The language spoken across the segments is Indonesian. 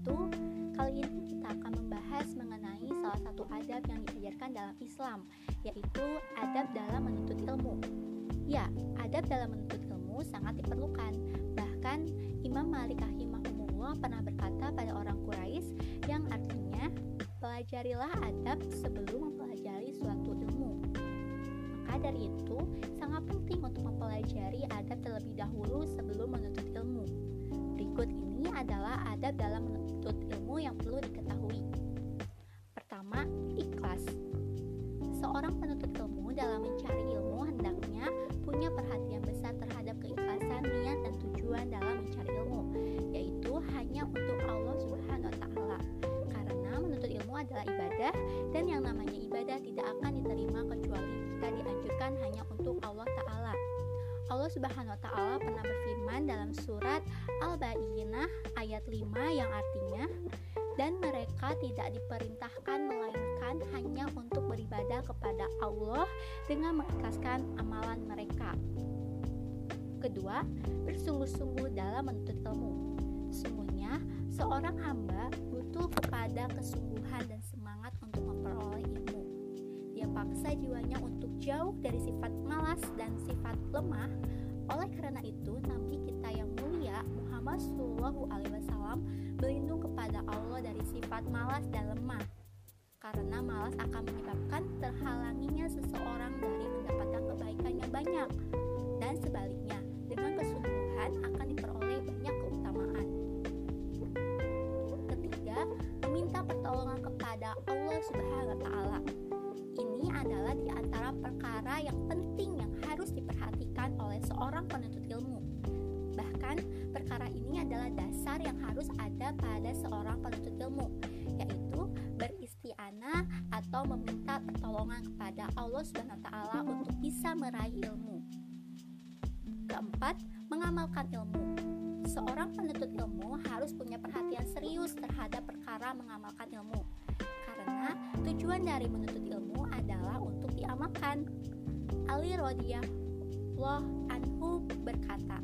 itu, kali ini kita akan membahas mengenai salah satu adab yang diajarkan dalam Islam, yaitu adab dalam menuntut ilmu. Ya, adab dalam menuntut ilmu sangat diperlukan. Bahkan Imam Malik rahimahumullah pernah berkata pada orang Quraisy yang artinya pelajarilah adab sebelum mempelajari suatu ilmu. Maka dari itu, sangat penting untuk mempelajari adab terlebih dahulu sebelum menuntut adalah adab dalam menuntut ilmu yang perlu diketahui. Pertama, ikhlas. Seorang penuntut ilmu dalam mencari ilmu hendaknya punya perhatian besar terhadap keikhlasan niat dan tujuan dalam mencari ilmu, yaitu hanya untuk Allah Subhanahu wa taala. Karena menuntut ilmu adalah ibadah dan yang namanya ibadah tidak akan diterima kecuali jika dianjurkan hanya untuk Allah taala. Allah Subhanahu wa taala pernah berfirman dalam surat Al-Bayyinah ayat 5 yang artinya dan mereka tidak diperintahkan melainkan hanya untuk beribadah kepada Allah dengan mengikhlaskan amalan mereka. Kedua, bersungguh-sungguh dalam menuntut ilmu. Sesungguhnya, seorang hamba butuh kepada kesungguhan dan semangat untuk memperoleh ilmu. Dia paksa jiwanya untuk jauh dari sifat malas dan sifat lemah. Oleh karena itu, Nabi kita yang mulia Muhammad Shallallahu Alaihi Wasallam berlindung kepada Allah dari sifat malas dan lemah. Karena malas akan menyebabkan terhalanginya seseorang dari mendapatkan kebaikan yang banyak, dan sebaliknya, dengan kesungguhan akan diperoleh banyak keutamaan. Ketiga, meminta pertolongan kepada Allah Subhanahu wa Ta'ala. Ini adalah di antara perkara yang penting seorang penuntut ilmu. Bahkan, perkara ini adalah dasar yang harus ada pada seorang penuntut ilmu, yaitu beristianah atau meminta pertolongan kepada Allah Subhanahu wa taala untuk bisa meraih ilmu. Keempat, mengamalkan ilmu. Seorang penuntut ilmu harus punya perhatian serius terhadap perkara mengamalkan ilmu. Karena tujuan dari menuntut ilmu adalah untuk diamalkan. Ali radhiyallahu anhu berkata,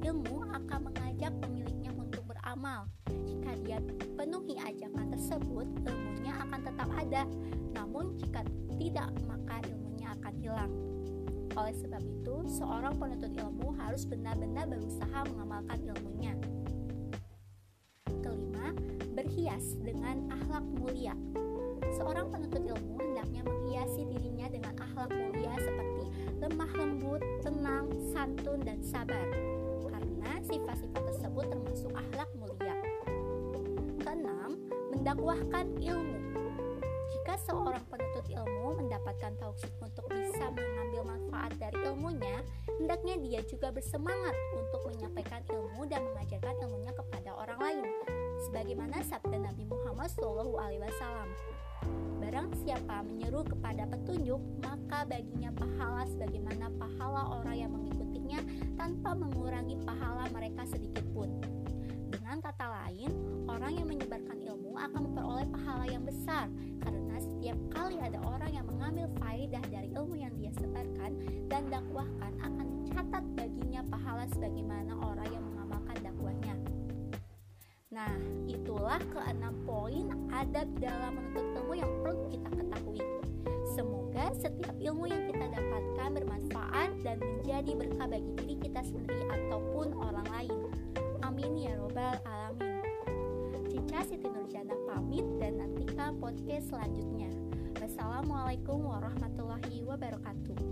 ilmu akan mengajak pemiliknya untuk beramal. Jika dia penuhi ajakan tersebut, ilmunya akan tetap ada. Namun jika tidak, maka ilmunya akan hilang. Oleh sebab itu, seorang penuntut ilmu harus benar-benar berusaha mengamalkan ilmunya. Kelima, berhias dengan akhlak mulia. Seorang penuntut ilmu hendaknya menghiasi dirinya dengan akhlak mulia seperti lemah lembut, tenang, santun, dan sabar. Karena sifat-sifat tersebut termasuk akhlak mulia. Keenam, mendakwahkan ilmu. Jika seorang penuntut ilmu mendapatkan taufik untuk bisa mengambil manfaat dari ilmunya, hendaknya dia juga bersemangat untuk menyampaikan ilmu dan mengajarkan ilmunya kepada orang lain. Sebagaimana sabda Nabi Muhammad SAW, Barang siapa menyeru kepada petunjuk, maka baginya pahala sebagaimana pahala orang yang tanpa mengurangi pahala mereka sedikit pun. Dengan kata lain, orang yang menyebarkan ilmu akan memperoleh pahala yang besar karena setiap kali ada orang yang mengambil faedah dari ilmu yang dia sebarkan dan dakwahkan akan dicatat baginya pahala sebagaimana orang yang mengamalkan dakwahnya. Nah, itulah keenam poin adab dalam menuntut ilmu yang perlu kita ketahui. Semoga setiap ilmu yang kita dapatkan bermanfaat dan menjadi berkah bagi diri kita sendiri ataupun orang lain. Amin ya robbal alamin. Cica Siti Nurjana pamit dan nantikan podcast selanjutnya. Wassalamualaikum warahmatullahi wabarakatuh.